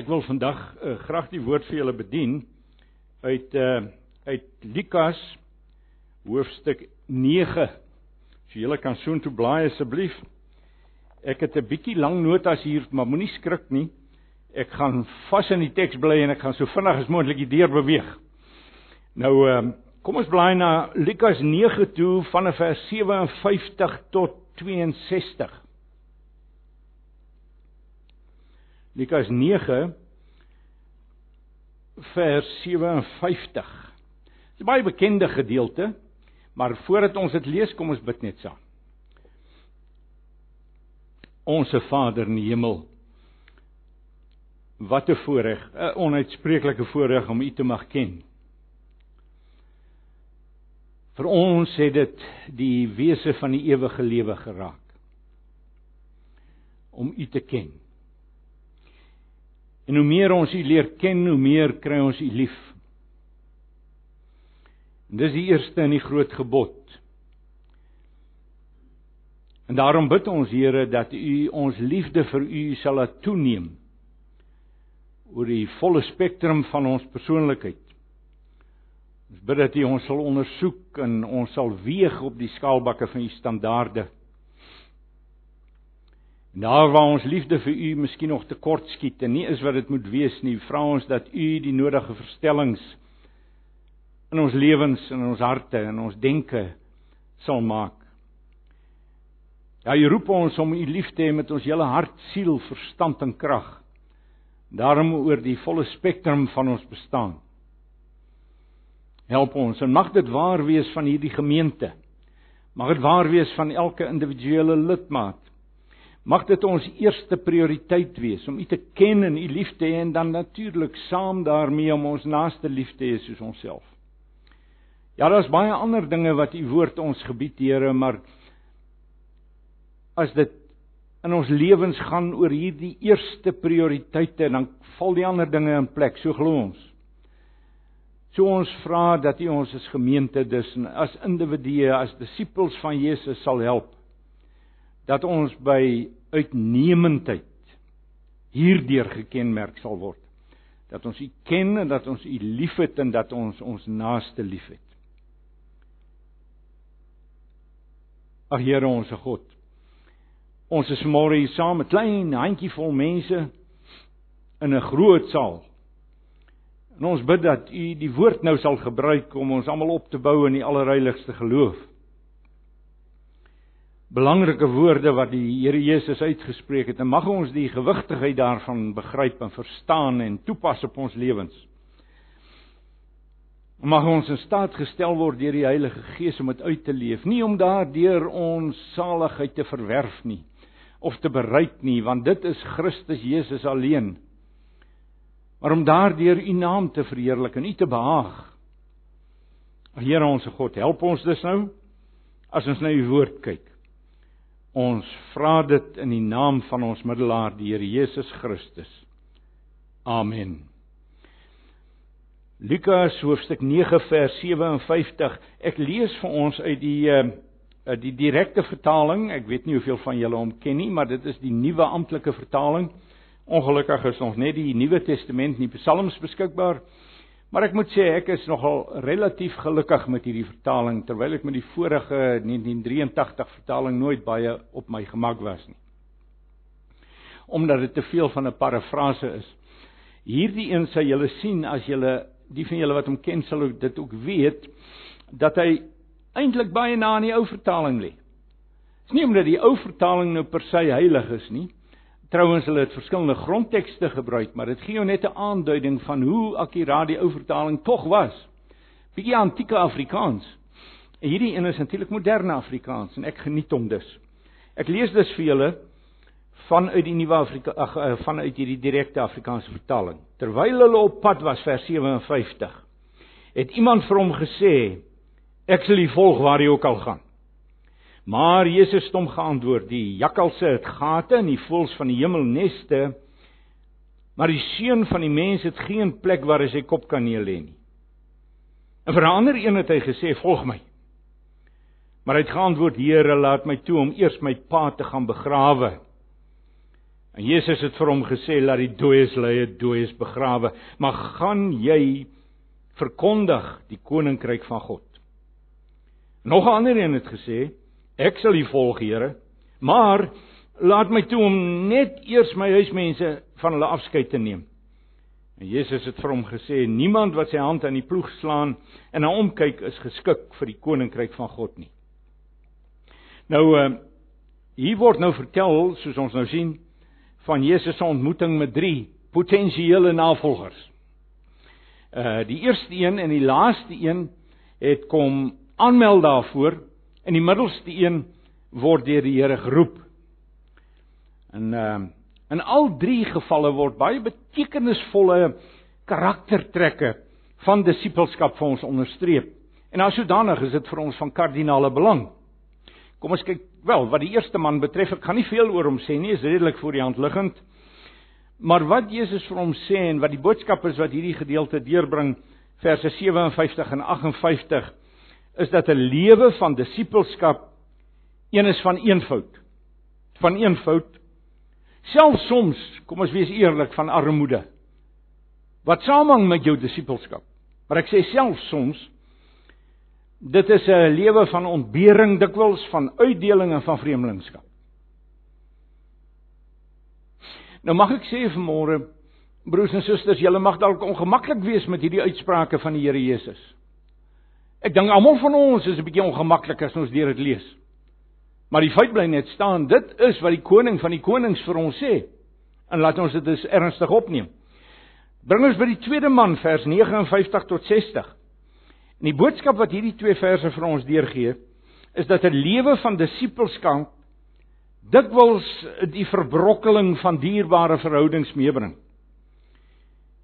Ek wil vandag uh, graag die woord vir julle bedien uit uh uit Lukas hoofstuk 9. As julle kan soontoe blaai asseblief. Ek het 'n bietjie lang notas hier, maar moenie skrik nie. Ek gaan vas in die teks bly en ek gaan so vinnig as moontlik die deur beweeg. Nou uh kom ons blaai na Lukas 9 toe van vers 57 tot 62. Lukas 9 vers 57. Dit is 'n baie bekende gedeelte, maar voordat ons dit lees, kom ons bid net saam. Onse Vader in die hemel. Wat 'n voorreg, 'n onuitspreeklike voorreg om U te mag ken. Vir ons het dit die wese van die ewige lewe geraak. Om U te ken. En hoe meer ons U leer ken, hoe meer kry ons U lief. En dis die eerste en die groot gebod. En daarom bid ons Here dat U ons liefde vir U sal laat toeneem oor die volle spektrum van ons persoonlikheid. Ons bid dat U ons sal ondersoek en ons sal weeg op die skaalbakke van U standaarde. Daar waar ons liefde vir U miskien nog te kort skiet en nie is wat dit moet wees nie, vra ons dat U die nodige verstellings in ons lewens en in ons harte en ons denke sal maak. Ja, U roep ons om U lief te hê met ons hele hart, siel, verstand en krag. Daarom oor die volle spektrum van ons bestaan. Help ons en mag dit waar wees van hierdie gemeente. Mag dit waar wees van elke individuele lidmaat. Mag dit ons eerste prioriteit wees om U te ken en U lief te hê en dan natuurlik saam daarmee om ons naaste lief te hê soos onsself. Ja, daar's baie ander dinge wat U woord ons gebied, Here, maar as dit in ons lewens gaan oor hierdie eerste prioriteite, dan val die ander dinge in plek, so glo ons. So ons vra dat U ons as gemeente dus as individue, as disippels van Jesus sal help dat ons by uitnemendheid hierdeur gekenmerk sal word. Dat ons U ken en dat ons U liefhet en dat ons ons naaste liefhet. Ag Here ons God. Ons is môre hier saam, 'n klein handjievol mense in 'n groot saal. En ons bid dat U die woord nou sal gebruik om ons almal op te bou in die allerheiligste geloof belangrike woorde wat die Here Jesus uitgespreek het en mag ons die gewigtigheid daarvan begryp en verstaan en toepas op ons lewens. Mag ons in staat gestel word deur die Heilige Gees om dit uit te leef, nie om daardeur ons saligheid te verwerf nie of te bereik nie, want dit is Christus Jesus alleen. Maar om daardeur U naam te verheerlik en U te behaag. Here ons God, help ons dus nou as ons na U woord kyk. Ons vra dit in die naam van ons middelaar die Here Jesus Christus. Amen. Lukas hoofstuk 9 vers 57. Ek lees vir ons uit die uh die direkte vertaling. Ek weet nie hoeveel van julle hom ken nie, maar dit is die nuwe amptelike vertaling. Ongelukkig is ons net die Nuwe Testament nie Psalms beskikbaar. Maar ek moet sê ek is nogal relatief gelukkig met hierdie vertaling terwyl ek met die vorige 1983 vertaling nooit baie op my gemak was nie. Omdat dit te veel van 'n parafrase is. Hierdie een sê julle sien as julle die van julle wat hom ken sal dit ook weet dat hy eintlik baie na in die ou vertaling lê. Dis nie omdat die ou vertaling nou per se heilig is nie, Trouwens hulle het verskillende grondtekste gebruik, maar dit gee jou net 'n aanduiding van hoe akkuraat die ou vertaling tog was. Bietjie antieke Afrikaans. En hierdie een is natuurlik moderne Afrikaans en ek geniet hom dus. Ek lees dus vir julle vanuit die nuwe Afrika ag eh, vanuit hierdie direkte Afrikaanse vertaling. Terwyl hulle op pad was vers 57, het iemand vir hom gesê: "Ek sal u volg waar jy ook al gaan." Maar Jesus het hom geantwoord: "Die jakkalse het gate en die voëls van die hemel neste, maar die seun van die mens het geen plek waar hy sy kop kan neerlê nie." En vir 'n ander een het hy gesê: "Volg my." Maar hy het geantwoord: "Here, laat my toe om eers my pa te gaan begrawe." En Jesus het vir hom gesê laat die dooies lê, dooies begrawe, maar gaan jy verkondig die koninkryk van God. Nog 'n ander een het gesê, ek sal u volg, Here, maar laat my toe om net eers my huismense van hulle afskeid te neem. En Jesus het vir hom gesê: "Niemand wat sy hand aan die ploeg slaan en na omkyk is geskik vir die koninkryk van God nie." Nou uh hier word nou vertel, soos ons nou sien, van Jesus se ontmoeting met drie potensiële navolgers. Uh die eerste een en die laaste een het kom aanmeld daarvoor en die middelste een word deur die Here geroep. En uh in al drie gevalle word baie betekenisvolle karaktertrekke van disippelskap vir ons onderstreep. En as sodanig is dit vir ons van kardinale belang. Kom ons kyk wel wat die eerste man betref, ek gaan nie veel oor hom sê nie, is redelik voor die hand liggend. Maar wat Jesus vir hom sê en wat die boodskap is wat hierdie gedeelte deurbring, verse 57 en 58, is dat 'n lewe van disippelskap een is van eenvoud. Van eenvoud selfs soms, kom ons wees eerlik, van armoede. Wat samehang met jou disippelskap. Maar ek sê selfs soms dit is 'n lewe van ontbering dikwels van uitdeling en van vreemdelingskap. Nou mag ek sê vanmôre broers en susters, julle mag dalk ongemaklik wees met hierdie uitsprake van die Here Jesus. Ek dink almal van ons is 'n bietjie ongemaklik as ons deur dit lees. Maar die feit bly net staan, dit is wat die koning van die konings vir ons sê. En laat ons dit dus ernstig opneem. Bring ons by die tweede man vers 59 tot 60. En die boodskap wat hierdie twee verse vir ons deurgee, is dat 'n lewe van disippelskap dikwels die verbrokkeling van dierbare verhoudings meebring.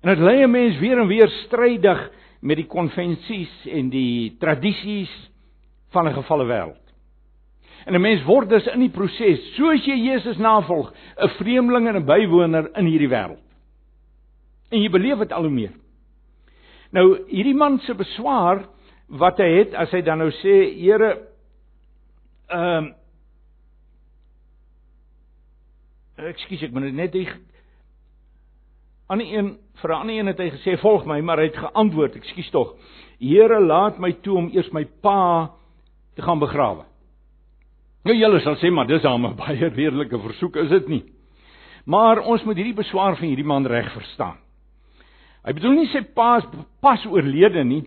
En dit lei 'n mens weer en weer strydig met die konvensies en die tradisies van 'n gefalle wêreld. En 'n mens word dus in die proses, soos jy Jesus navolg, 'n vreemdeling en 'n bywoner in hierdie wêreld. En jy beleef dit al hoe meer. Nou hierdie man se beswaar wat hy het as hy dan nou sê, Here, ehm um, Ekskuus, ek moet net die aan die een vir 'n ander een het hy gesê volg my, maar hy het geantwoord, ekskuus tog. Here, laat my toe om eers my pa te gaan begrawe. Nou julle sal sê maar dis al 'n baie redelike versoek, is dit nie? Maar ons moet hierdie beswaar van hierdie man reg verstaan. Hy bedoel nie sy pa is pas oorlede nie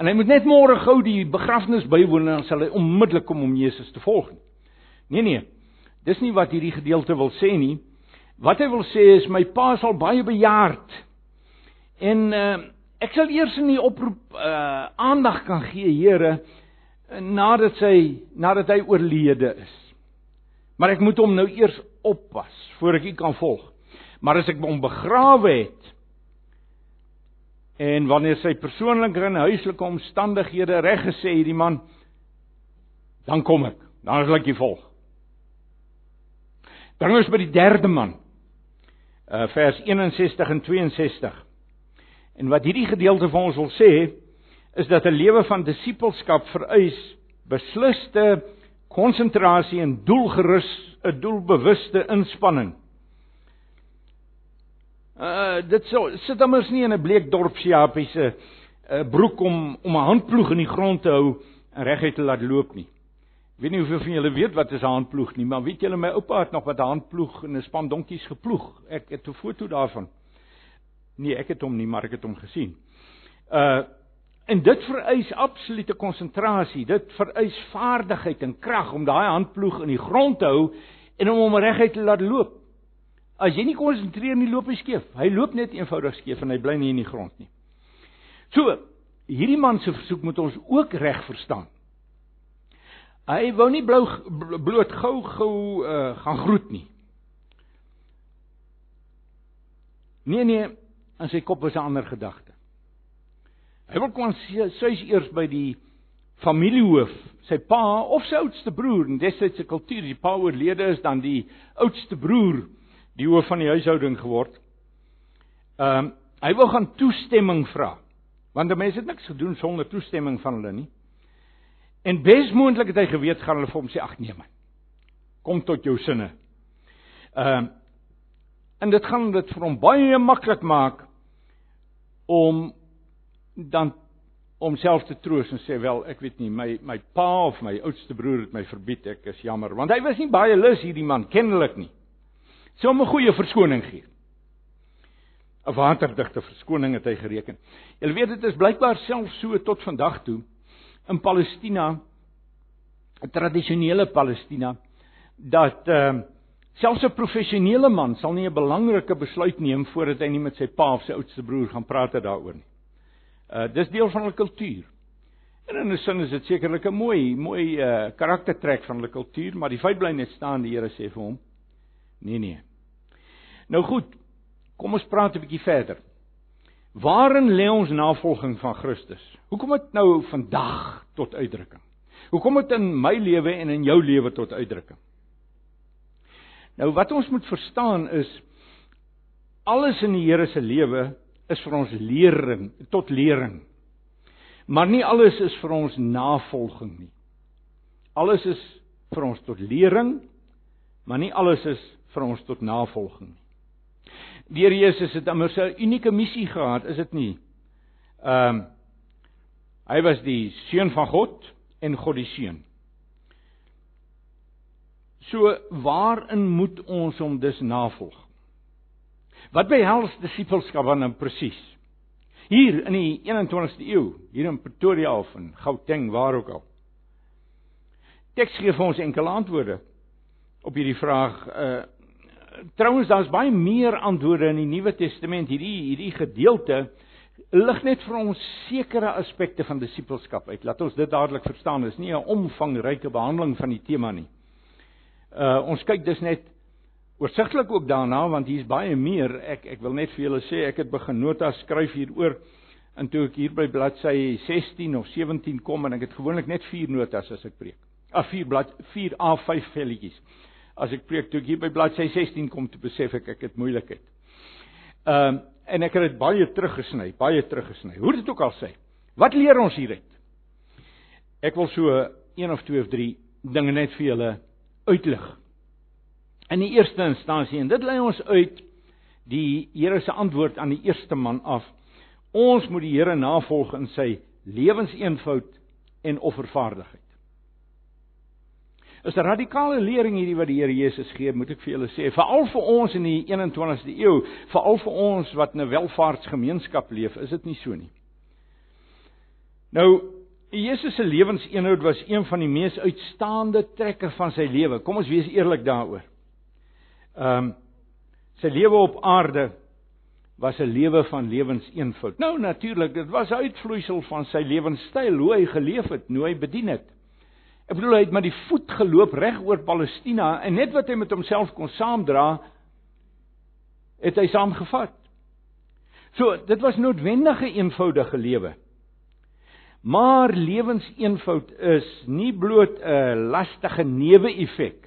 en hy moet net môre gou die begrafnis bywoon en dan sal hy onmiddellik kom om Jesus te volg. Nee nee. Dis nie wat hierdie gedeelte wil sê nie. Wat hy wil sê is my pa sal baie bejaard. En uh, ek sal eers in die oproep uh, aandag kan gee, Here, nadat sy nadat hy oorlede is. Maar ek moet hom nou eers oppas voor ek u kan volg. Maar as ek hom begrawe het en wanneer sy persoonlike en huislike omstandighede reg gesê hierdie man dan kom ek. Dan sal ek u volg. Dan is by die derde man. Uh vers 61 en 62. En wat hierdie gedeelte vir ons wil sê, is dat 'n lewe van disippelskap vereis beslisste konsentrasie en doelgerus 'n doelbewuste inspanning. Uh dit sou sit immers nie in 'n bleek dorpsjapie se uh, broek om om 'n handploeg in die grond te hou en reguit te laat loop nie. Weet nie hoeveel van julle weet wat is 'n handploeg nie, maar weet julle my oupa het nog met 'n handploeg en 'n span donkies geploeg. Ek het 'n foto daarvan. Nee, ek het hom nie, maar ek het hom gesien. Uh En dit vereis absolute konsentrasie. Dit vereis vaardigheid en krag om daai handploeg in die grond te hou en om hom reguit te laat loop. As jy nie konsentreer nie, loop hy skeef. Hy loop net eenvoudig skeef en hy bly nie in die grond nie. So, hierdie man se versoek moet ons ook reg verstaan. Hy wou nie blou bloot gou-gou uh, gaan groet nie. Nee nee, in sy kop was 'n ander gedagte. Hy wil kom sês eers by die familiehoof, sy pa of sy oudste broer en destyds se kultuur, die pa oorlede is dan die oudste broer die hoof van die huishouding geword. Ehm um, hy wil gaan toestemming vra. Want die mense het niks gedoen sonder toestemming van hulle nie. En besmoontlik het hy geweet gaan hulle vir hom sê ag nee man. Kom tot jou sinne. Ehm uh, En dit gaan dit vir hom baie maklik maak om dan om self te troos en sê wel ek weet nie my my pa of my oudste broer het my verbied ek is jammer want hy was nie baie lus hierdie man kennelik nie. Sou hom 'n goeie verskoning gee. 'n Waterdigte verskoning het hy gereken. Jy weet dit is blykbaar self so tot vandag toe in Palestina 'n tradisionele Palestina dat ehm uh, selfs 'n professionele man sal nie 'n belangrike besluit neem voordat hy nie met sy pa of sy oudste broer gaan praat daaroor nie. Uh dis deel van hulle kultuur. En in 'n sin is dit sekerlik 'n mooi mooi uh karaktertrek van hulle kultuur, maar die feit bly net staan die Here sê vir hom: "Nee nee." Nou goed, kom ons praat 'n bietjie verder. Waarin lê ons navolging van Christus? Hoekom dit nou vandag tot uitdrukking? Hoekom dit in my lewe en in jou lewe tot uitdrukking? Nou wat ons moet verstaan is alles in die Here se lewe is vir ons lering, tot lering. Maar nie alles is vir ons navolging nie. Alles is vir ons tot lering, maar nie alles is vir ons tot navolging nie. Die Here Jesus het immers 'n unieke missie gehad, is dit nie? Ehm um, hy was die seun van God en God die seun. So waarin moet ons hom dus navolg? Wat behels disippelskap dan nou presies? Hier in die 21ste eeu, hier in Pretoria of in Gauteng, waar ook al. Teks gee vir ons enkele antwoorde op hierdie vraag. Uh trouens daar's baie meer antwoorde in die Nuwe Testament. Hierdie hierdie gedeelte lig net vir ons sekere aspekte van disippelskap uit. Laat ons dit dadelik verstaan. Dit is nie 'n omvangryke behandeling van die tema nie. Uh ons kyk dus net oorsigtelik ook daarna want hier's baie meer. Ek ek wil net vir julle sê ek het begin notas skryf hieroor en toe ek hier by bladsy 16 of 17 kom en ek het gewoonlik net 4 notas as ek preek. Ag 4 blad 4 A5 velletjies. As ek preek toe ek hier by bladsy 16 kom te besef ek ek het moeilikheid. Ehm uh, en ek het dit baie teruggesny, baie teruggesny. Hoe dit ook al sê. Wat leer ons hieruit? Ek wil so een of twee of drie dinge net vir julle uitlig. In die eerste instansie en dit lei ons uit die Here se antwoord aan die eerste man af. Ons moet die Here navolg in sy lewenseenvoud en offervaardigheid. Is 'n radikale lering hierdie wat die Here Jesus gee, moet ek vir julle sê, veral vir ons in die 21ste eeu, veral vir ons wat in 'n welvaartsgemeenskap leef, is dit nie so nie. Nou, Jesus se lewenseenhoud was een van die mees uitstaande trekke van sy lewe. Kom ons wees eerlik daaroor. Ehm um, sy lewe op aarde was 'n lewe van lewenseenvoud. Nou natuurlik, dit was 'n uitvloeisel van sy lewenstyl, hoe hy geleef het, hoe hy bedien het. Ek bedoel hy het met die voet geloop reg oor Palestina en net wat hy met homself kon saamdra, het hy saamgevat. So, dit was noodwendige eenvoudige lewe. Maar lewenseenvoud is nie bloot 'n lastige neeweffek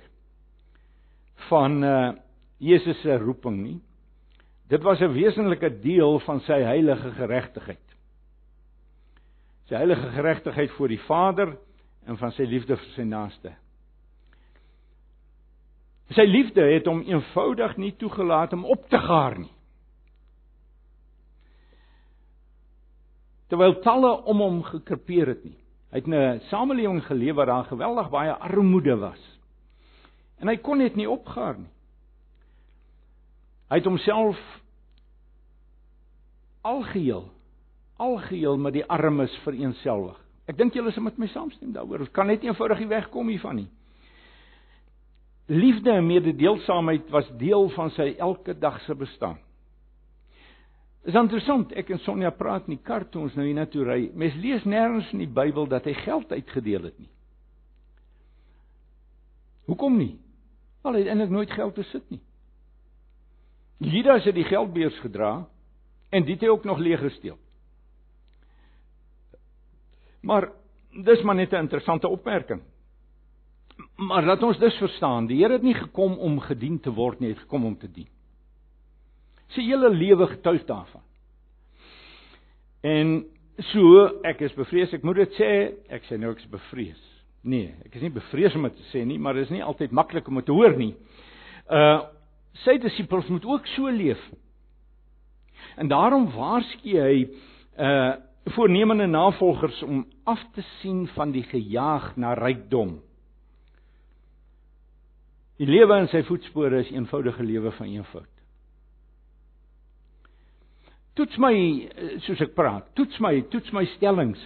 van uh Jesus se roeping nie. Dit was 'n wesenlike deel van sy heilige geregtigheid. Sy heilige geregtigheid voor die Vader en van sy liefde vir sy naaste. Sy liefde het hom eenvoudig nie toegelaat om op te gaar nie. terwyl talle om hom gekrepeer het nie. Hy het 'n samelewing geleef waar daar geweldig baie armoede was. En hy kon net nie opgaar nie. Hy het homself algeheel algeheel met die armes vereenselwig. Ek dink julle sal met my saamstem daaroor. Ons kan net eenvoudig nie wegkom hiervan nie. Liefde en mededeelsaamheid was deel van sy elke dag se bestaan. Is interessant, ek en Sonja praat in die kar toe ons nou hier na toe ry. Mens lees nêrens in die Bybel dat hy geld uitgedeel het nie. Hoekom nie? Al het eintlik nooit geld besit nie. Judas het die geldbeurs gedra en dit het hy ook nog leeg gesteel. Maar dis maar net 'n interessante opmerking. Maar laat ons dus verstaan, die Here het nie gekom om gedien te word nie, hy het gekom om te dien sy hele lewe getuig daarvan. En so, ek is bevrees, ek moet dit sê, ek sê nou ek is bevrees. Nee, ek is nie bevrees om dit te sê nie, maar dit is nie altyd maklik om dit te hoor nie. Uh sy disippels moet ook so leef. En daarom waarsku hy uh voornemende navolgers om af te sien van die gejaag na rykdom. Die lewe in sy voetspore is eenvoudige lewe van eenvoud. Toets my eh, soos ek praat. Toets my, toets my stellings.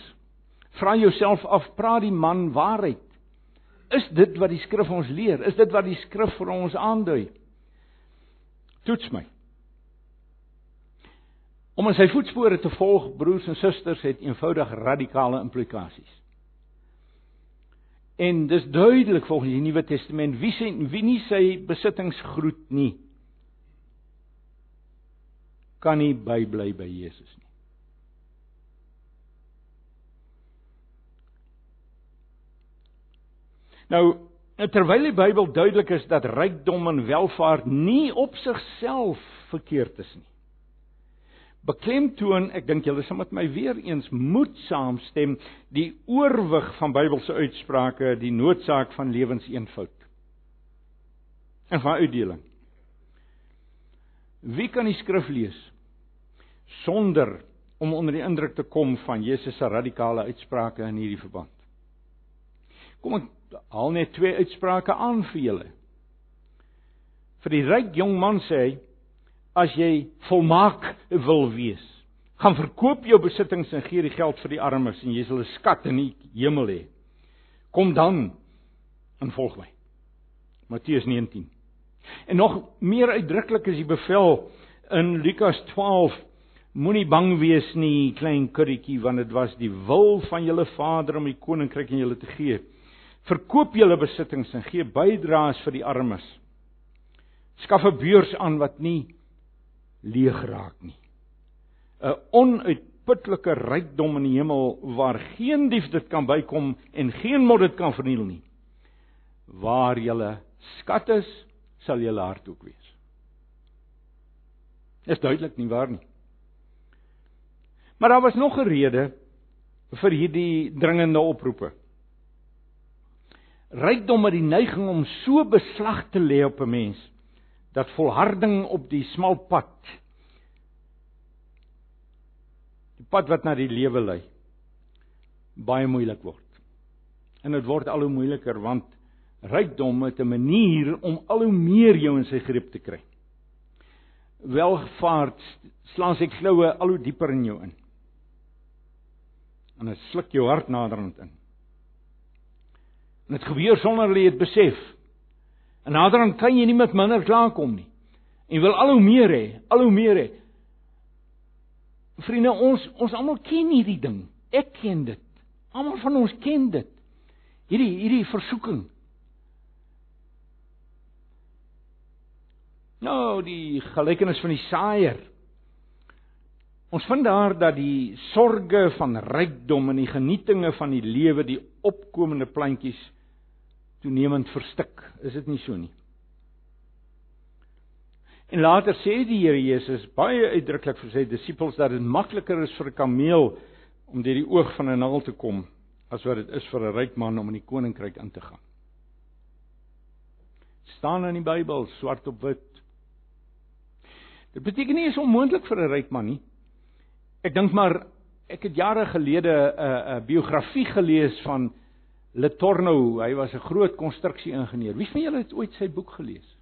Vra jouself af, praat die man waarheid? Is dit wat die skrif ons leer? Is dit wat die skrif vir ons aandui? Toets my. Om in sy voetspore te volg, broers en susters, het eenvoudig radikale implikasies. En dis duidelik volgens die Nuwe Testament wie sê wie nie sy besittings groet nie kan nie bybly by Jesus nie. Nou terwyl die Bybel duidelik is dat rykdom en welvaart nie op sigself verkeerd is nie beklemtoon, ek dink julle sal met my weer eens moet saamstem, die oorwig van Bybelse uitsprake, die noodsaak van lewenseenvoud. En van uitdeling. Wie kan die skrif lees sonder om onder die indruk te kom van Jesus se radikale uitsprake in hierdie verband? Kom ek haal net twee uitsprake aan vir julle. Vir die ryk jong man sê hy as jy volmaak wil wees. Gaan verkoop jou besittings en gee die geld vir die armes en jy sal 'n skat in die hemel hê. Kom dan en volg my. Matteus 19. En nog meer uitdruklik is die bevel in Lukas 12 Moenie bang wees nie, klein kurretjie, want dit was die wil van julle Vader om die koninkryk aan julle te gee. Verkoop julle besittings en gee bydraes vir die armes. Skaf 'n beurs aan wat nie leeg raak nie. 'n Onuitputlike rykdom in die hemel waar geen dief dit kan bykom en geen mod dit kan verniel nie. Waar julle skat is, sal julle hart ook wees. Is duidelik nie waar nie. Maar daar was nog 'n rede vir hierdie dringende oproepe. Rykdom het die neiging om so beslag te lê op 'n mens dat volharding op die smal pad die pad wat na die lewe lei baie moeilik word. En dit word al hoe moeiliker want rykdom het 'n manier om al hoe meer jou in sy greep te kry. Welvaart slaan sy kloue al hoe dieper in jou in. En dit sluk jou hart naderhand in. En dit gebeur sonder jy dit besef. En naderhand kan jy nie met minder klaarkom nie. En wil al hoe meer hê, al hoe meer hê. Vriende, ons ons almal ken hierdie ding. Ek ken dit. Almal van ons ken dit. Hierdie hierdie versoeking. Nou, die gelykenis van die saaier. Ons vind daar dat die sorges van rykdom en die genietinge van die lewe, die opkomende plantjies toenemend verstik. Is dit nie so nie? En later sê die Here Jesus baie uitdruklik vir sy disippels dat dit makliker is vir 'n kameel om deur die oog van 'n naald te kom as wat dit is vir 'n ryk man om in die koninkryk in te gaan. staan in die Bybel swart op wit. Dit beteken nie is onmoontlik vir 'n ryk man nie. Ek dink maar ek het jare gelede 'n uh, 'n biografie gelees van Letorno, hy was 'n groot konstruksie-ingenieur. Wie van julle het ooit sy boek gelees?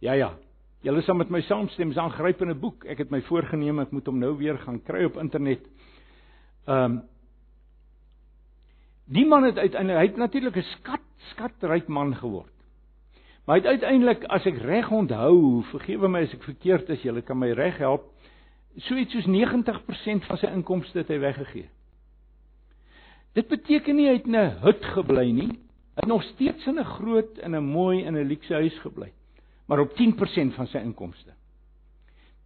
Ja ja. Julle sal met my saamstem, dis 'n aangrypende boek. Ek het my voorgenem ek moet hom nou weer gaan kry op internet. Ehm um, Die man het uiteindelik hy het natuurlik 'n skat skatryk man geword. Maar hy het uiteindelik as ek reg onthou, vergewe my as ek verkeerd is, julle kan my reg help, so iets soos 90% van sy inkomste het hy weggegee. Dit beteken nie hy het in 'n hut gebly nie. Hy het nog steeds in 'n groot en 'n mooi en 'n luukse huis gebly, maar op 10% van sy inkomste.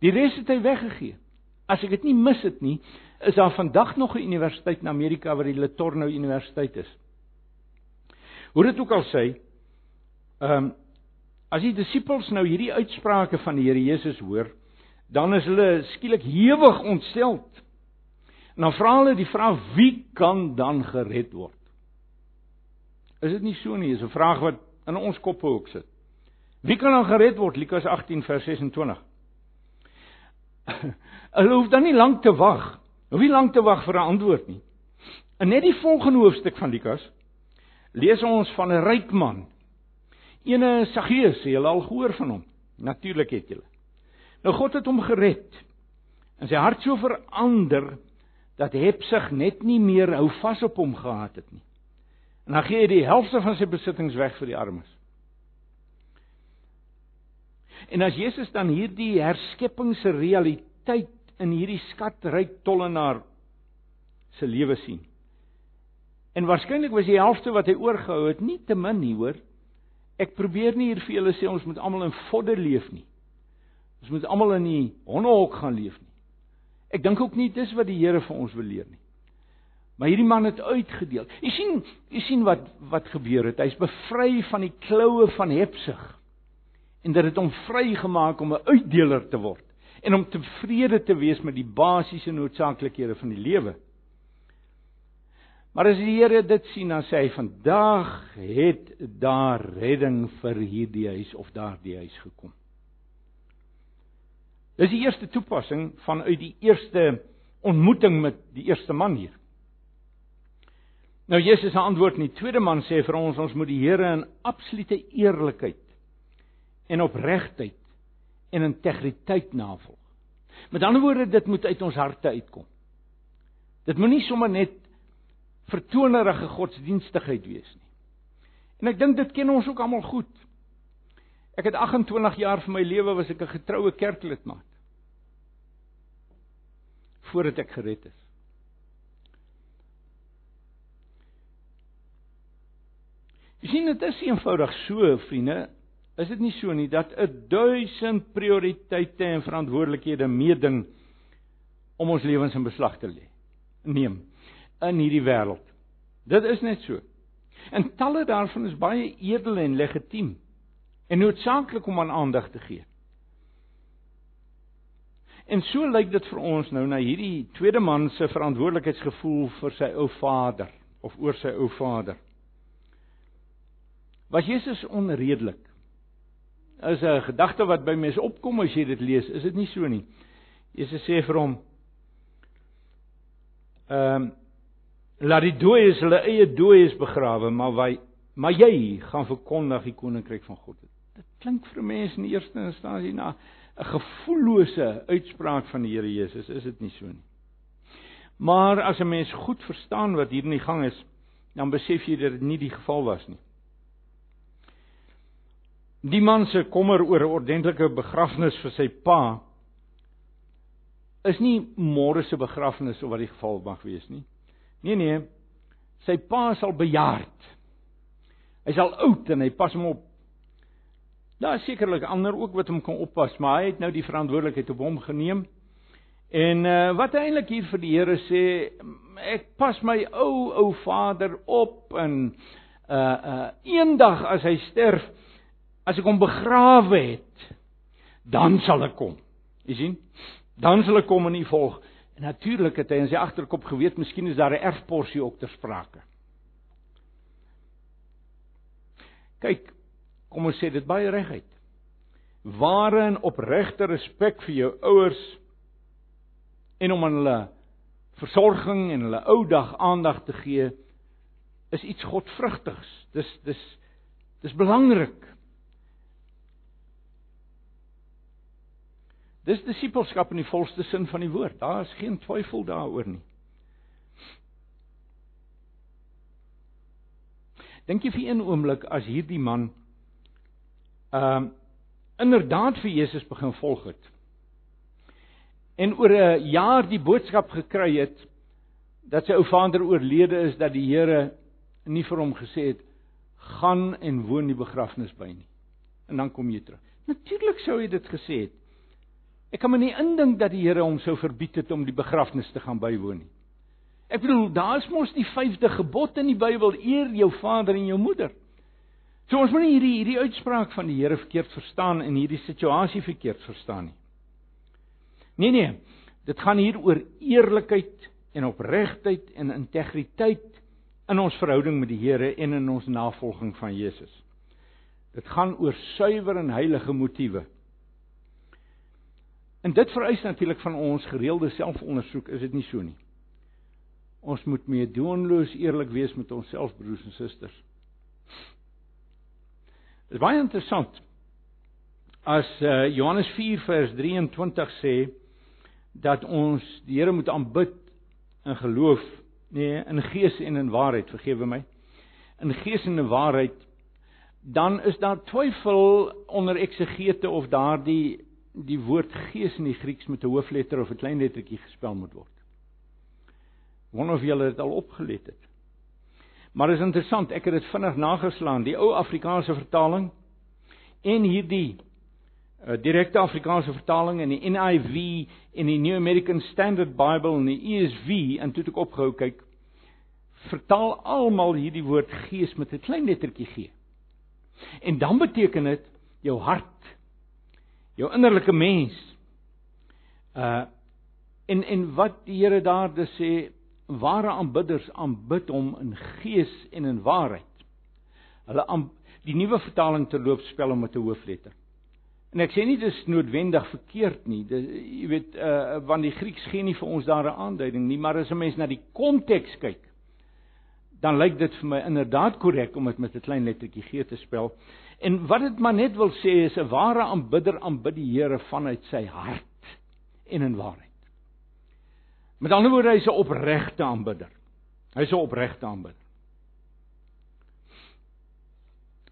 Die res het hy weggegee. As ek dit nie mis het nie, is daar vandag nog 'n universiteit in Amerika wat die Letorno Universiteit is. Hoe dit ook al sê, ehm um, as die disippels nou hierdie uitsprake van die Here Jesus hoor, dan is hulle skielik hewig ontsteld. Dan vra hulle die vraag wie kan dan gered word? Is dit nie so nie? Dis 'n vraag wat in ons koppe ook sit. Wie kan dan gered word? Lukas 18 vers 26. Hulle hoef dan nie lank te wag. Hoef nie lank te wag vir 'n antwoord nie. In net die volgende hoofstuk van Lukas lees ons van 'n ryk man. Ene Saggeus, jy al gehoor van hom. Natuurlik het jy. Nou God het hom gered. En sy hart so verander dat Hepsig net nie meer hou vas op hom gehad het nie. En dan gee hy die helfte van sy besittings weg vir die armes. En as Jesus dan hierdie herskeppingse realiteit in hierdie skatryk tollenaar se lewe sien. En waarskynlik was die helfte wat hy oorgehou het nie te min nie, hoor. Ek probeer nie hier vir julle sê ons moet almal in vodde leef nie. Ons moet almal in die hondehok gaan leef nie. Ek dink ook nie dis wat die Here vir ons wil leer nie. Maar hierdie man het uitgedeel. Jy sien, jy sien wat wat gebeur het. Hy's bevry van die kloue van hebsug. En dit het hom vrygemaak om 'n uitdeler te word en om tevrede te wees met die basiese noodsaaklikhede van die lewe. Maar as die Here dit sien, dan sê hy vandag het daar redding vir hierdie huis of daardie huis gekom. Dis die eerste toepassing vanuit die eerste ontmoeting met die eerste man hier. Nou Jesus se antwoord in die tweede man sê vir ons ons moet die Here in absolute eerlikheid en opregtheid en integriteit navolg. Met ander woorde, dit moet uit ons harte uitkom. Dit moenie sommer net vertonerige godsdienstigheid wees nie. En ek dink dit ken ons ook almal goed. Ek het 28 jaar van my lewe was ek 'n getroue kerklidmaat. Voordat ek gered is. Jy sien dit is eenvoudig so, vriende, Is dit nie so nie dat 'n duisend prioriteite en verantwoordelikhede meeding om ons lewens in beslag te lê? Neem in hierdie wêreld. Dit is net so. En talle daarvan is baie edel en legitiem en noodsaaklik om aan aandag te gee. En so lyk dit vir ons nou na hierdie tweede man se verantwoordelikheidsgevoel vir sy ou vader of oor sy ou vader. Was Jesus onredelik? is 'n gedagte wat by mense opkom as jy dit lees. Is dit nie so nie? Jesus sê vir hom ehm um, laat die dooies hulle eie dooies begrawe, maar wy maar jy gaan verkondig die koninkryk van God. Dit klink vir mense in die eerste instansie na 'n gevoellose uitspraak van die Here Jesus, is dit nie so nie? Maar as 'n mens goed verstaan wat hier in die gang is, dan besef jy dat dit nie die geval was nie. Die man se kommer oor 'n ordentlike begrafnis vir sy pa is nie môre se begrafnis of wat die geval mag wees nie. Nee nee. Sy pa sal bejaard. Hy's al oud en hy pas hom op. Daar is sekerlik ander ook wat hom kan oppas, maar hy het nou die verantwoordelikheid op hom geneem. En uh, wat eintlik hier vir die Here sê, ek pas my ou ou vader op en uh uh eendag as hy sterf, as ek hom begrawe het, dan sal ek kom. Jy sien? Dan sal ek kom en u volg. En natuurlik het hy in sy agterkop geweet, miskien is daar 'n erfporsie ook ter sprake. Kyk, kom ons sê dit baie reguit. Ware en opregte respek vir jou ouers en om aan hulle versorging en hulle ou dag aandag te gee is iets godvrugtigs. Dis dis dis belangrik. Dis disippelskap in die volste sin van die woord. Daar is geen twyfel daaroor nie. Dink jy vir een oomblik as hierdie man ehm uh, inderdaad vir Jesus begin volg het en oor 'n jaar die boodskap gekry het dat sy ou vader oorlede is dat die Here nie vir hom gesê het gaan en woon die begrafnis by nie. En dan kom jy terug. Natuurlik sou hy dit gesê het. Ek kan my nie indink dat die Here hom sou verbied het om die begrafnis te gaan bywoon nie. Ek bedoel, daar's mos die vyfde gebod in die Bybel: eer jou vader en jou moeder. So ons moet nie hierdie hierdie uitspraak van die Here verkeerd verstaan en hierdie situasie verkeerd verstaan nie. Nee nee, dit gaan hier oor eerlikheid en opregtheid en integriteit in ons verhouding met die Here en in ons navolging van Jesus. Dit gaan oor suiwer en heilige motiewe. En dit vereis natuurlik van ons gereelde selfondersoek, is dit nie so nie? Ons moet meedoenloos eerlik wees met onsself broers en susters. Dit is baie interessant. As uh, Johannes 4 vers 23 sê dat ons die Here moet aanbid in geloof, nee, in gees en in waarheid, vergewe my. In gees en in waarheid, dan is daar twyfel onder eksegete of daardie die woord gees in die Grieks met 'n hoofletter of 'n klein lettertjie gespel moet word. Wonder of julle dit al opgelet het. Maar is interessant, ek het dit vinnig nageslaan, die ou Afrikaanse vertaling en hierdie uh, direkte Afrikaanse vertaling in die NIV en die New American Standard Bible en die ESV en toe ek opgehou kyk, vertaal almal hierdie woord gees met 'n klein lettertjie G. En dan beteken dit jou hart jou innerlike mens. Uh en en wat die Here daar dus sê, ware aanbidders aanbid hom in gees en in waarheid. Hulle aan die nuwe vertaling te loop spel hom met 'n hoofletter. En ek sê nie dis noodwendig verkeerd nie. Dis jy weet uh want die Grieks gee nie vir ons daar 'n aanduiding nie, maar as 'n mens na die konteks kyk, dan lyk dit vir my inderdaad korrek om dit met 'n klein lettertjie G te spel. En wat dit maar net wil sê is 'n ware aanbidder aanbid die Here vanuit sy hart en in waarheid. Met ander woorde, hy's 'n opregte aanbidder. Hy's 'n opregte aanbidder.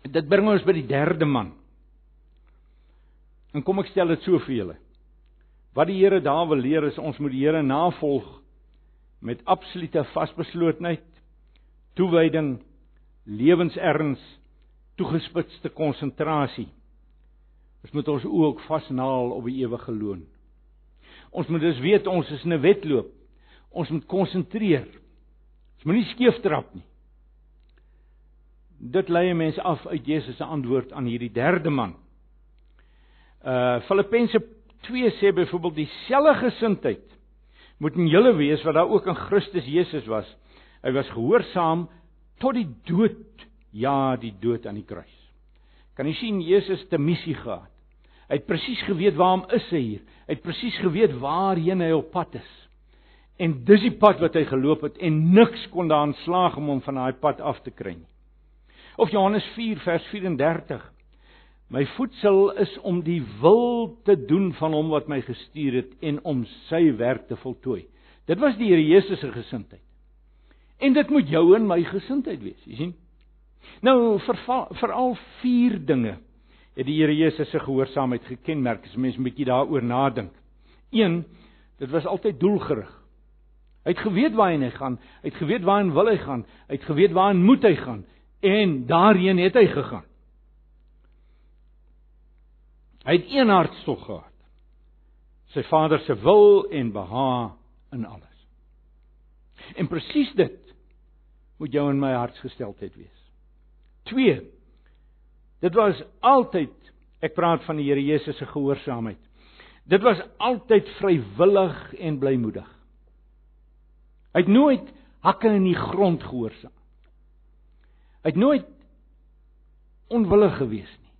Dit bring ons by die derde man. En kom ek stel dit so vir julle. Wat die Here daar wil leer is ons moet die Here navolg met absolute vasbeslotenheid, toewyding, lewenserns toegespitste konsentrasie. Ons moet ons oë ook vasnaal op die ewige loon. Ons moet dus weet ons is in 'n wedloop. Ons moet konsentreer. Ons moenie skeef trap nie. Dit lei mense af uit Jesus se antwoord aan hierdie derde man. Uh Filippense 2 sê byvoorbeeld dieselfde gesindheid moet in julle wees wat daar ook in Christus Jesus was. Hy was gehoorsaam tot die dood ja die dood aan die kruis. Kan jy sien Jesus 'n missie gehad. Hy het presies geweet waarom is hy hier. Hy het presies geweet waarheen hy op pad is. En dis die pad wat hy geloop het en niks kon daan slaag om hom van daai pad af te kry nie. Of Johannes 4 vers 34. My voedsel is om die wil te doen van hom wat my gestuur het en om sy werk te voltooi. Dit was die Here Jesus se gesindheid. En dit moet jou en my gesindheid wees, jy sien? Nou veral vier dinge het die Here Jesus se gehoorsaamheid gekenmerk as mens 'n bietjie daaroor nadink. 1 Dit was altyd doelgerig. Hy het geweet waarheen hy gaan, hy het geweet waarheen wil hy gaan, hy het geweet waarheen moet hy gaan en daarheen het hy gegaan. Hy het een hartstog gehad. Sy Vader se wil en behaag in alles. En presies dit moet jou en my hartsgesteldheid wees. 2. Dit was altyd ek praat van die Here Jesus se gehoorsaamheid. Dit was altyd vrywillig en blymoedig. Hy het nooit hakke in die grond gehoorsaam. Hy het nooit onwillig gewees nie.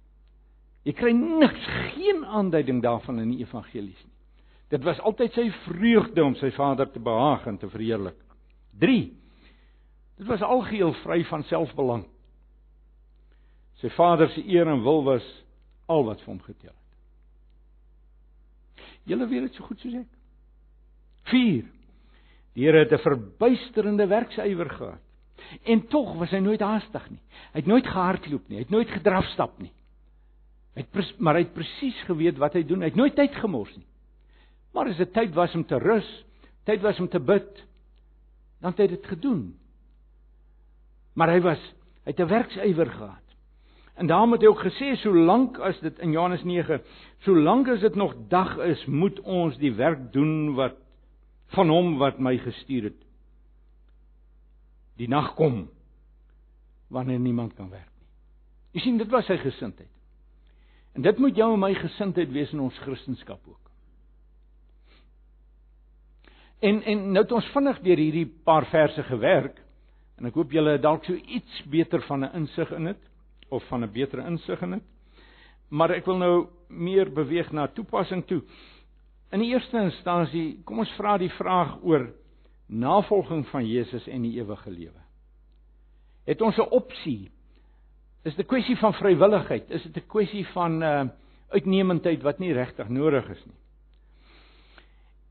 Jy kry niks, geen aanduiding daarvan in die evangelies nie. Dit was altyd sy vreugde om sy Vader te behaag en te verheerlik. 3. Dit was algeheel vry van selfbelang. Sy Vader se eer en wil was al wat vir hom getel het. Julle weet dit so goed soos ek. 4. Here het 'n verbuisterende werksywer gehad. En tog was hy nooit haastig nie. Hy het nooit gehardloop nie. Hy het nooit gedrafstap nie. Hy het maar hy het presies geweet wat hy doen. Hy het nooit tyd gemors nie. Maar as dit tyd was om te rus, tyd was om te bid, dan het hy dit gedoen. Maar hy was hy het 'n werksywer gehad. En daarom het hy ook gesê solank as dit in Johannes 9, solank as dit nog dag is, moet ons die werk doen wat van hom wat my gestuur het. Die nag kom wanneer niemand kan werk nie. Jy sien dit was sy gesindheid. En dit moet jou en my gesindheid wees in ons kristendom ook. En en nou het ons vinnig deur hierdie paar verse gewerk en ek hoop julle het dalk so iets beter van 'n insig in dit of van 'n beter insig in dit. Maar ek wil nou meer beweeg na toepassing toe. In die eerste instansie, kom ons vra die vraag oor navolging van Jesus en die ewige lewe. Het ons 'n opsie? Is dit 'n kwessie van vrywilligheid? Is dit 'n kwessie van uh uitnemendheid wat nie regtig nodig is nie?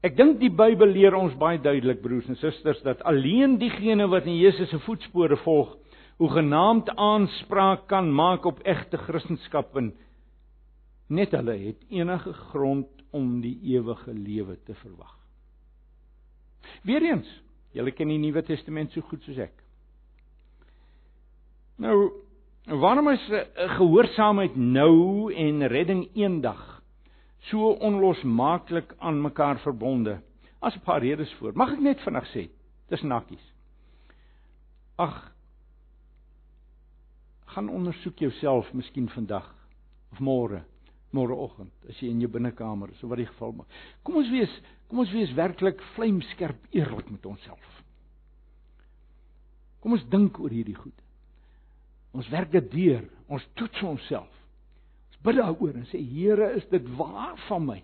Ek dink die Bybel leer ons baie duidelik broers en susters dat alleen diegene wat in Jesus se voetspore volg, hoe genaamd aanspraak kan maak op egte Christendom en net hulle het enige grond om die ewige lewe te verwag. Weereens, julle ken die Nuwe Testament so goed soos ek. Nou, waarom is 'n gehoorsaamheid nou en redding eendag so onlosmaaklik aan mekaar verbonde. As 'n paar redes voor. Mag ek net vinnig sê, dis nakkies. Ag gaan ondersoek jouself miskien vandag of môre, môreoggend as jy in jou binnekamer is, so wat die geval mag. Kom ons wees, kom ons wees werklik vlamskerp eerlik met onsself. Kom ons dink oor hierdie goed. Ons werk dit deur. Ons toets onsself bid daaroor en sê Here, is dit waar van my?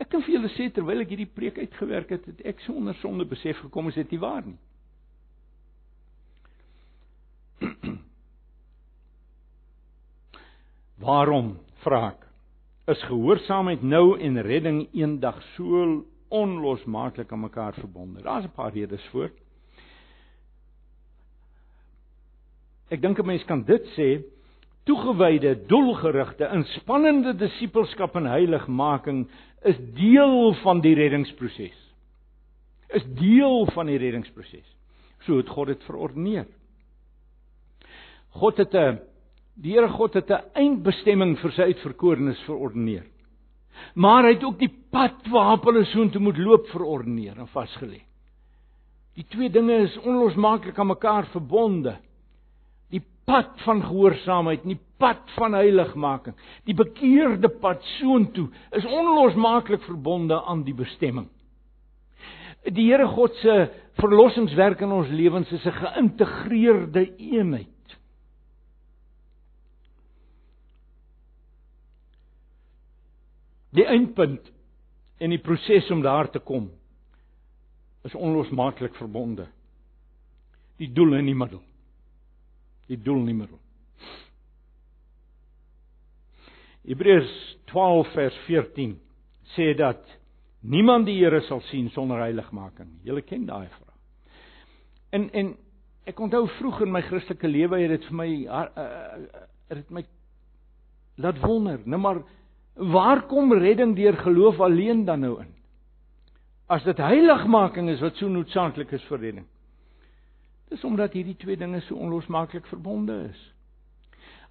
Ek kan vir julle sê terwyl ek hierdie preek uitgewerk het, het ek sonder sonde besef gekom is dit nie waar nie. Waarom vra ek? Is gehoorsaamheid nou en redding eendag so onlosmaaklik aan mekaar verbonde? Daar's 'n paar redes voor. Ek dink 'n mens kan dit sê toegewyde, doelgerigte, inspannende disippelskap en heiligmaking is deel van die reddingsproses. Is deel van die reddingsproses. So het God dit verordeneer. God het 'n die Here God het 'n eindbestemming vir sy uitverkorenes verordeneer. Maar hy het ook die pad waarop hulle soontoe moet loop verordeneer en vasgelê. Die twee dinge is onlosmaaklik aan mekaar verbonde pad van gehoorsaamheid, die pad van heiligmaking, die bekeerde pad soontoe is onlosmaaklik verbonde aan die bestemming. Die Here God se verlossingswerk in ons lewens is 'n geïntegreerde eenheid. Die eindpunt en die proses om daar te kom is onlosmaaklik verbonde. Die doel en die middel die doel nie meer. Hebreërs 12 vers 14 sê dat niemand die Here sal sien sonder heiligmaking. Julle ken daai vraag. En en ek onthou vroeg in my Christelike lewe het dit vir my het dit my laat wonder. Nou maar waar kom redding deur geloof alleen dan nou in? As dit heiligmaking is wat so noodsaaklik is vir redding. Dis omdat hierdie twee dinge so onlosmaaklik verbonde is.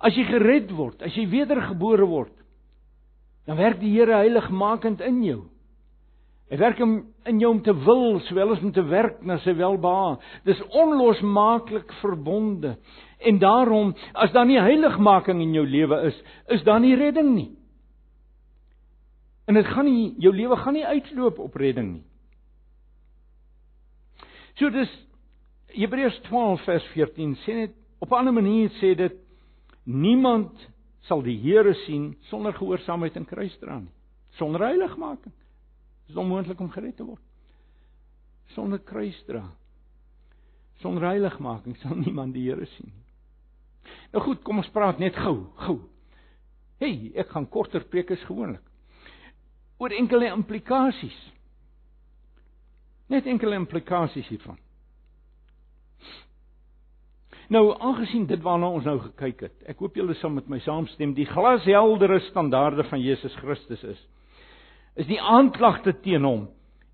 As jy gered word, as jy wedergebore word, dan werk die Here heiligmakend in jou. Hy werk in jou om te wil sowel as om te werk na sy welbehae. Dis onlosmaaklik verbonde. En daarom, as daar nie heiligmaking in jou lewe is, is daar nie redding nie. En dit gaan nie jou lewe gaan nie uitloop op redding nie. So dis Hebreërs 12 vers 14 sê net op 'n ander manier sê dit niemand sal die Here sien sonder gehoorsaamheid en kruisdra nie. Sonder heiligmaking. Dit is onmoontlik om gered te word. Sonder kruisdra. Sonder heiligmaking sal niemand die Here sien nie. Nou goed, kom ons praat net gou, gou. Hey, ek gaan korter preek as gewoonlik. Oor enkele implikasies. Net enkele implikasies hiervan. Nou, aangesien dit waarna ons nou gekyk het, ek hoop julle sal met my saamstem, die glasheldere standaarde van Jesus Christus is is die aanklagte teen hom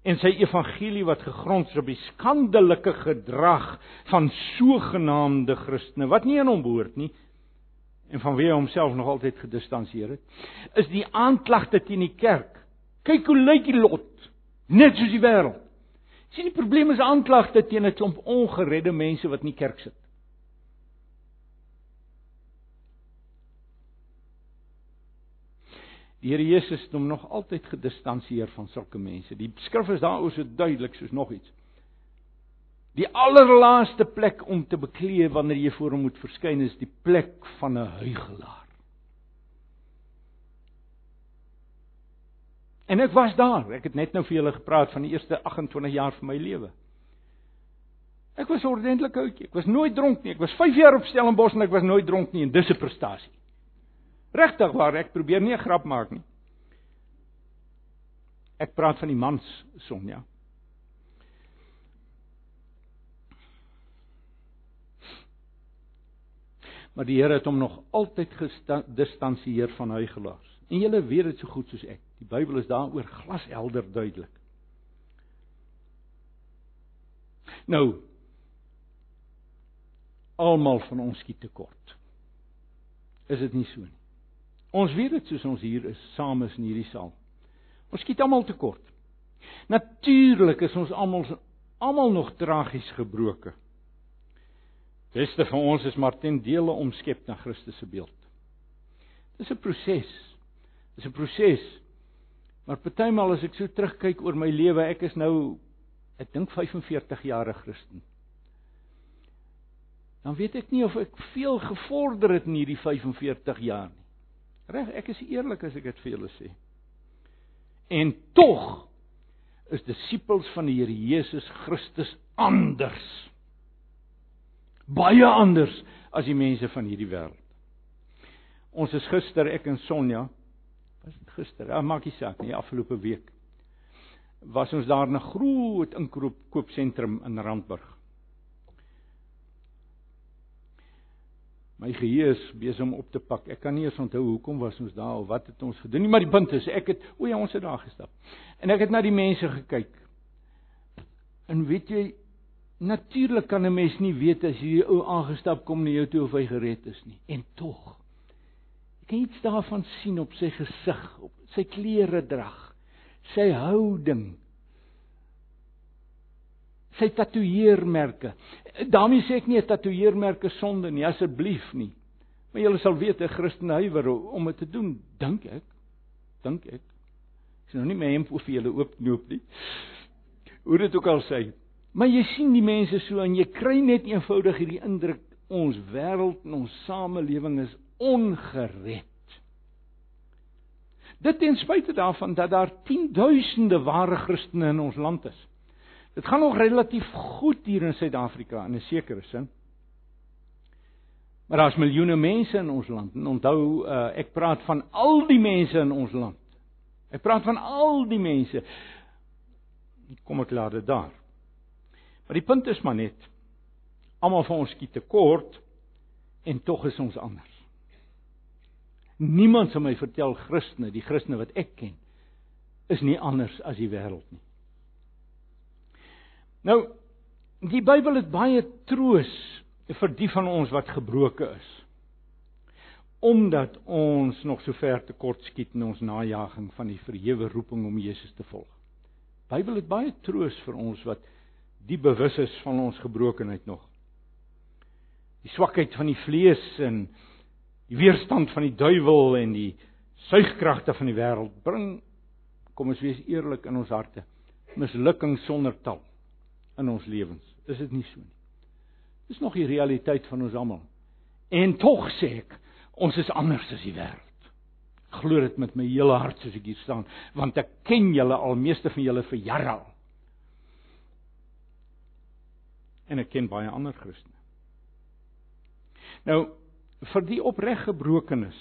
en sy evangelie wat gegrond is op die skandelike gedrag van sogenaamde Christene wat nie aan hom behoort nie en van wie hy homself nog altyd gedistansieer het, is die aanklagte teen die kerk. Kyk hoe lyk die lot, net soos die wêreld. Sien die probleem is aanklagte teen 'n klomp ongeredde mense wat nie kerk sit. Die Here Jesus het hom nog altyd gedistansieer van sulke mense. Die skrif is daaroor so duidelik soos nog iets. Die allerlaaste plek om te beklee wanneer jy voor hom moet verskyn is die plek van 'n huigelaar. En ek was daar. Ek het net nou vir julle gepraat van die eerste 28 jaar van my lewe. Ek was ordentlik oudjie. Ek was nooit dronk nie. Ek was 5 jaar op Stellenbosch en ek was nooit dronk nie en dis 'n prestasie. Regtig waar, ek probeer nie 'n grap maak nie. Ek praat van die mans Sonja. Maar die Here het hom nog altyd gedistansieer van huigelaars. En julle weet dit so goed soos ek. Die Bybel is daaroor glashelder duidelik. Nou almal van ons skiet tekort. Is dit nie so nie? Ons weet dit soos ons hier is, saam is in hierdie saal. Ons skiet almal tekort. Natuurlik is ons almal almal nog tragies gebroken. Beste van ons is maar ten dele omskep na Christus se beeld. Dis 'n proses. Dis 'n proses. Maar partymal as ek so terugkyk oor my lewe, ek is nou ek dink 45 jaar 'n Christen. Dan weet ek nie of ek veel gevorder het in hierdie 45 jaar nie. Reg, ek is eerlik as ek dit vir julle sê. En tog is disippels van die Here Jesus Christus anders. Baie anders as die mense van hierdie wêreld. Ons is gister ek en Sonja was dit gister? Ja, maak nie saak nie, afgelope week. Was ons daar in 'n groot inkoop koopsentrum in Randburg. My geheue is besig om op te pak. Ek kan nie eens onthou hoekom was ons daar of wat het ons gedoen nie, maar die punt is ek het o ja, ons het daar gestap. En ek het na die mense gekyk. En weet jy, natuurlik kan 'n mens nie weet as jy ou aangestap kom na jou toe of hy gered is nie. En tog. Kan iets daarvan sien op sy gesig, op sy klere drag, sy houding, sy tatoeëermerke. daarmee sê ek nie 'n tatoeëermerke sonde nie, asseblief nie. Maar julle sal weet 'n Christen huiwer om dit te doen, dink ek. Dink ek. Ek sien nou nie my hemp vir julle oopknoop nie. Hoe dit ook al sê. Maar jy sien die mense so en jy kry net eenvoudig hierdie indruk ons wêreld en ons samelewing is ongered. Dit ten spyte daarvan dat daar 10000de ware Christene in ons land is. Dit gaan nog relatief goed hier in Suid-Afrika in 'n sekere sin. Maar daar's miljoene mense in ons land. En onthou, uh, ek praat van al die mense in ons land. Ek praat van al die mense. Kom ek laat dit daar. Maar die punt is maar net almal van ons skiet tekort en tog is ons anders. Niemand sal my vertel Christene, die Christene wat ek ken, is nie anders as die wêreld nie. Nou die Bybel het baie troos vir die van ons wat gebroken is. Omdat ons nog so ver te kort skiet in ons najaging van die verhewe roeping om Jesus te volg. Bybel het baie troos vir ons wat die bewus is van ons gebrokenheid nog. Die swakheid van die vlees en die weerstand van die duiwel en die suigkragte van die wêreld bring kom ons wees eerlik in ons harte mislukking sonder tal in ons lewens. Is dit nie so nie? Dis nog die realiteit van ons almal. En tog sê ek, ons is anders as die wêreld. Glo dit met my hele hart soos ek hier staan, want ek ken julle al meeste van julle vir jare al. En ek ken baie ander Christene. Nou, vir die opreg gebrokenis.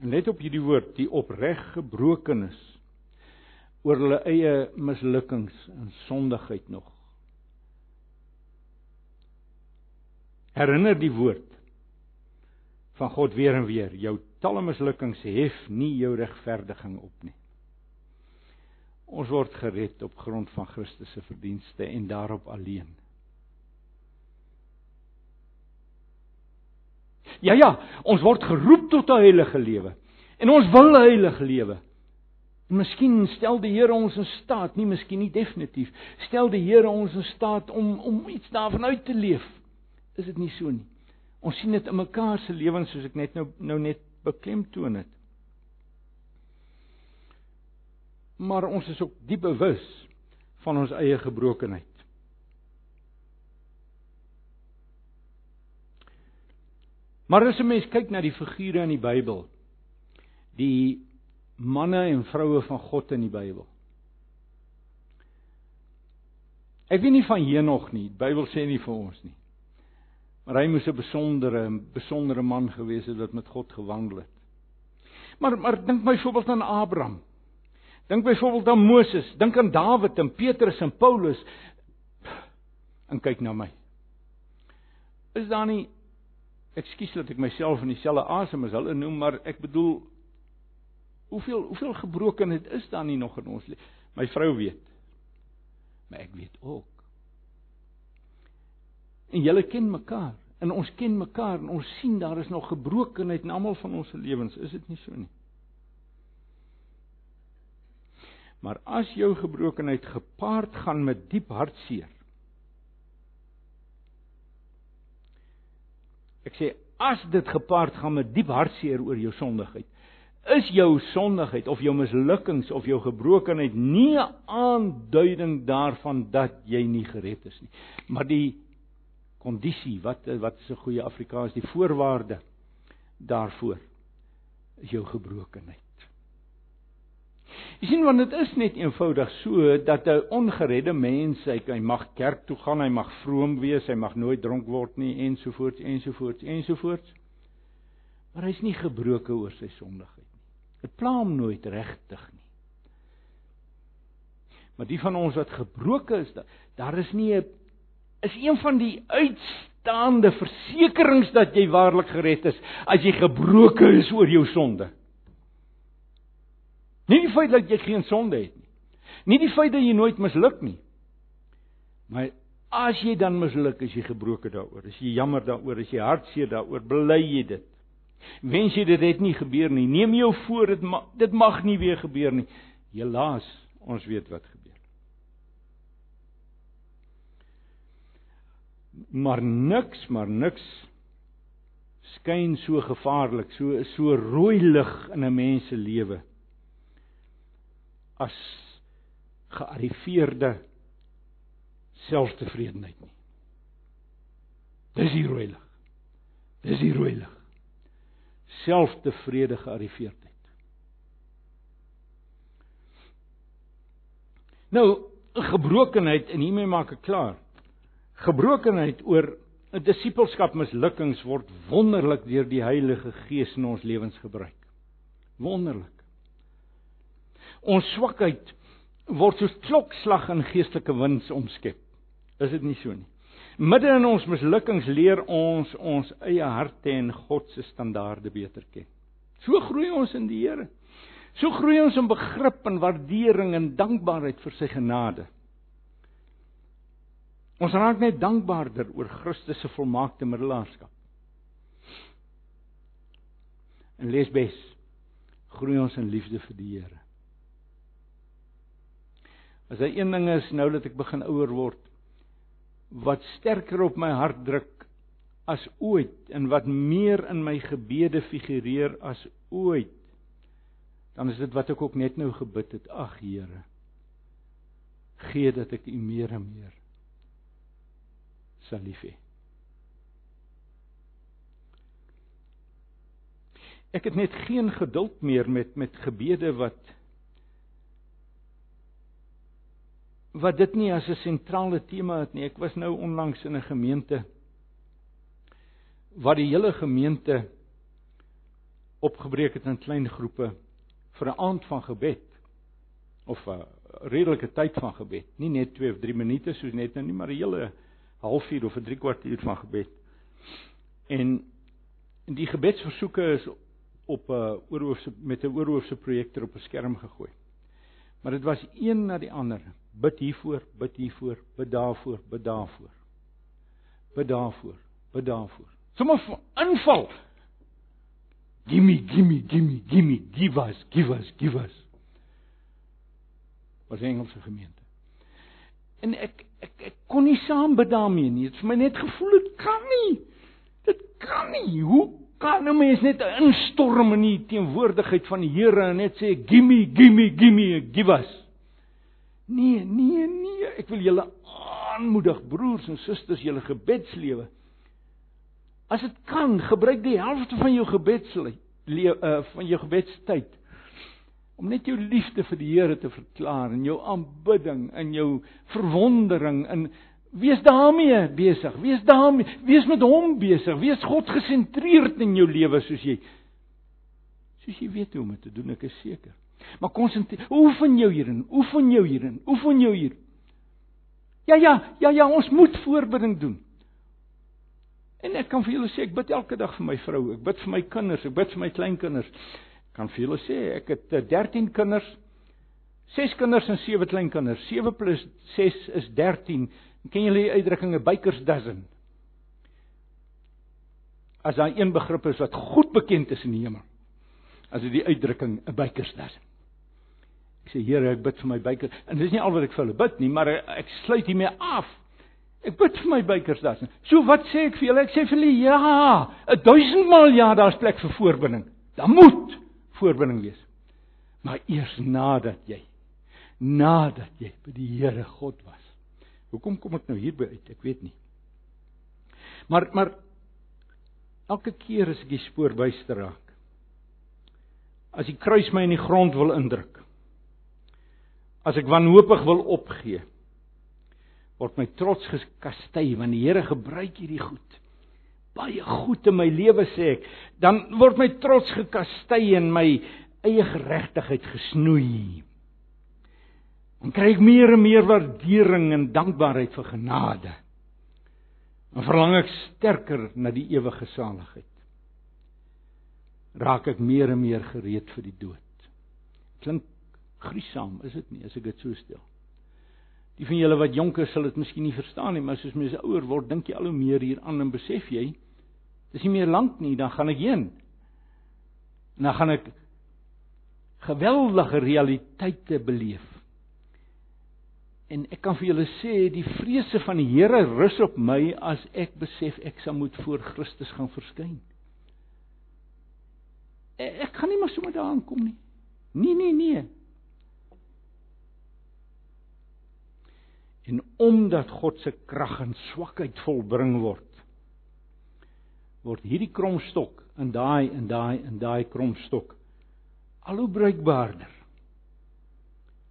Let op hierdie woord, die opreg gebrokenis oor hulle eie mislukkings en sondigheid nog. Herinner die woord van God weer en weer, jou talle mislukkings hef nie jou regverdiging op nie. Ons word gered op grond van Christus se verdienste en daarop alleen. Ja ja, ons word geroep tot 'n heilige lewe. En ons wil 'n heilige lewe. Miskien stel die Here ons in staat, nie miskien nie definitief. Stel die Here ons in staat om om iets daarvan uit te leef. Is dit nie so nie? Ons sien dit in mekaar se lewens soos ek net nou nou net beklemtoon het. Maar ons is ook diep bewus van ons eie gebrokenheid. Maar as 'n mens kyk na die figure in die Bybel, die manne en vroue van God in die Bybel. Ek weet nie van Henog nie. Die Bybel sê nie vir ons nie. Maar hy moes 'n besondere, besondere man gewees het wat met God gewandel het. Maar maar dink byvoorbeeld aan Abraham. Dink byvoorbeeld aan Moses, dink aan Dawid en Petrus en Paulus. En kyk na my. Is daar nie Ekskuus dat ek myself in dieselfde asem as hulle noem, maar ek bedoel hoeveel hoeveel gebrokenheid is daar nie nog in ons lewe? My vrou weet. Maar ek weet ook. En julle ken mekaar en ons ken mekaar en ons sien daar is nog gebrokenheid in almal van ons lewens, is dit nie so nie? Maar as jou gebrokenheid gepaard gaan met diep hartseer. Ek sê as dit gepaard gaan met diep hartseer oor jou sondigheid, is jou sondigheid of jou mislukkings of jou gebrokenheid nie 'n aanduiding daarvan dat jy nie gered is nie, maar die kondisie wat wat is 'n goeie Afrikaans die voorwaarde daarvoor is jou gebrokenheid. Jy sien want dit is net eenvoudig so dat 'n ongeredde mens hy, hy mag kerk toe gaan, hy mag vroom wees, hy mag nooit dronk word nie ensovoorts ensovoorts ensovoorts. Maar hy's nie gebroke oor sy sondigheid nie. Dit pla hom nooit regtig nie. Maar die van ons wat gebroke is, daar is nie 'n is een van die uitstaande versekerings dat jy waarlik gered is as jy gebroke is oor jou sonde. Nie die feit dat jy geen sonde het nie. Nie die feit dat jy nooit misluk nie. Maar as jy dan misluk, is jy gebroke daaroor. As jy jammer daaroor, as jy hartseer daaroor, bely jy dit. Wens jy dit het nie gebeur nie. Neem jou voor dit ma dit mag nie weer gebeur nie. Helaas, ons weet wat gebeur. maar niks, maar niks skyn so gevaarlik, so so rooi lig in 'n mens se lewe as gearriveerde selftevredenheid nie. Dis die rooi lig. Dis die rooi lig. Selftevrede gearriveerdheid. Nou, gebrokenheid en hiermee maak ek klaar gebrokenheid oor 'n disippelskap mislukkings word wonderlik deur die Heilige Gees in ons lewens gebruik. Wonderlik. Ons swakheid word soos klokslag in geestelike wins omskep. Is dit nie so nie? Midde in ons mislukkings leer ons ons eie harte en God se standaarde beter ken. So groei ons in die Here. So groei ons in begrip en waardering en dankbaarheid vir sy genade. Ons raak net dankbaarder oor Christus se volmaakte middelaarskap. En lees bes. Groei ons in liefde vir die Here. As hy een ding is nou dat ek begin ouer word wat sterker op my hart druk as ooit en wat meer in my gebede figureer as ooit dan is dit wat ek ook net nou gebid het ag Here gee dat ek U meer en meer sal lief hê. Ek het net geen geduld meer met met gebede wat wat dit nie as 'n sentrale tema het nie. Ek was nou onlangs in 'n gemeente waar die hele gemeente opgebreek het in klein groepe vir 'n aand van gebed of 'n redelike tyd van gebed. Nie net 2 of 3 minute soos net nou nie, maar 'n hele halfuur of 'n 3 kwartier van gebed. En die gebedsversoeke is op 'n oorhoofse met 'n oorhoofse projektor op 'n skerm gegooi. Maar dit was een na die ander. Bid hiervoor, bid hiervoor, bid daarvoor, bid daarvoor. Bid daarvoor, bid daarvoor. Sommige inval. Gimme, gimme, gimme, gimme, give us, give us, give us. Was Engelse gemeente. En ek ek ek kon nie saam bid daarmee nie. Dit het vir my net gevoel dit kan nie. Dit kan nie. Hoe kan 'n mens net instorm in die teenwoordigheid van die Here en net sê gimme gimme gimme give us. Nee, nee, nee. Ek wil julle aanmoedig broers en susters julle gebedslewe As dit kan, gebruik die helfte van jou gebedslewe uh, van jou gebedstyd om net jou liefde vir die Here te verklaar en jou aanbidding en jou verwondering en wees daarmee besig. Wees daarmee, wees met hom besig. Wees God gesentreerd in jou lewe soos jy soos jy weet hoe om dit te doen, ek is seker. Maar konsentreer, oefen jou hierin, oefen jou hierin, oefen jou hier. Ja ja, ja ja, ons moet voorbereiding doen. En ek kan vir julle sê ek bid elke dag vir my vrou, ek bid vir my kinders, ek bid vir my kleinkinders. Ek kan vir julle sê ek het 13 eh, kinders, 6 kinders en 7 kleinkinders. 7 plus 6 is 13. Ken julle die uitdrukking 'n bikers dozen? As daar een begrip is wat goed bekend is in die hemel, as dit die uitdrukking 'n bikers dozen. Ek sê Here, ek bid vir my bikers en dis nie al wat ek vir hulle bid nie, maar ek sluit hiermee af. Ek bid vir my bykers daar. So wat sê ek vir julle? Ek sê vir julle ja, 'n duisend maal ja, daar's plek vir voorbinding. Daar moet voorbinding wees. Maar eers nadat jy nadat jy by die Here God was. Hoekom kom ek nou hierby uit? Ek weet nie. Maar maar elke keer as ek die spoor byster raak. As die kruis my in die grond wil indruk. As ek wanhoopig wil opgee word my trots geskastei want die Here gebruik hierdie goed. Baie goed in my lewe sê ek, dan word my trots gekastei en my eie geregtigheid gesnoei. Dan kry ek meer en meer waardering en dankbaarheid vir genade. Dan verlang ek sterker na die ewige saligheid. Raak ek meer en meer gereed vir die dood. Klink griesaam, is dit nie as ek dit so stel? Die van julle wat jonk is, sal dit miskien nie verstaan nie, maar soos mense ouer word, dink jy al hoe meer hieraan en besef jy, dis nie meer lank nie, dan gaan ek heen. En dan gaan ek geweldige realiteite beleef. En ek kan vir julle sê, die vrese van die Here rus op my as ek besef ek sal moet voor Christus gaan verskyn. Ek kan nie maar sommer daar aankom nie. Nee, nee, nee. En omdat God se krag in swakheid volbring word, word hierdie kromstok in daai en daai en daai kromstok al hoe bruikbaarder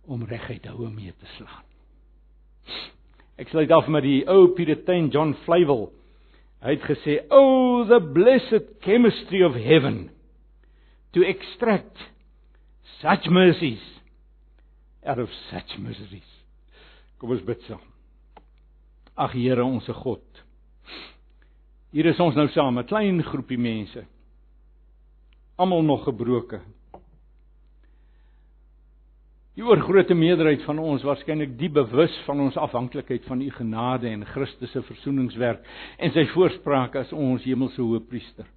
om reguit houe mee te slaan. Ek sluit af met die ou Puritan John Flavel. Hy het gesê, "Oh the blessed chemistry of heaven to extract such mercies out of such miseries." Kom ons bid saam. Ag Here onsse God. Hier is ons nou saam, 'n klein groepie mense. Almal nog gebroke. Die oorgrootste meerderheid van ons waarskynlik die bewus van ons afhanklikheid van u genade en Christus se versoeningswerk en sy voorspraak as ons hemelse hoëpriester.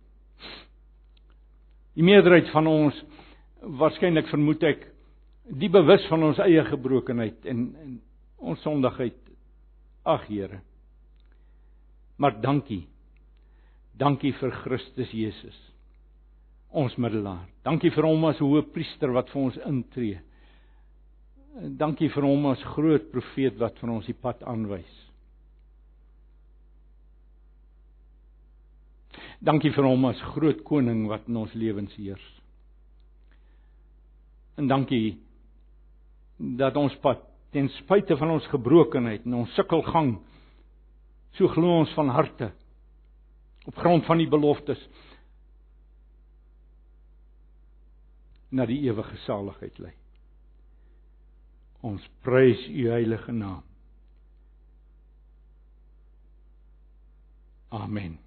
Die meerderheid van ons waarskynlik vermoed ek die bewus van ons eie gebrokenheid en, en ons sondigheid. Ag Here. Maar dankie. Dankie vir Christus Jesus. Ons middelaar. Dankie vir hom as hoëpriester wat vir ons intree. Dankie vir hom as groot profeet wat vir ons die pad aanwys. Dankie vir hom as groot koning wat in ons lewens heers. En dankie dat ons pad ten spyte van ons gebrokenheid en ons sukkelgang so glo ons van harte op grond van die beloftes na die ewige saligheid lei. Ons prys u heilige naam. Amen.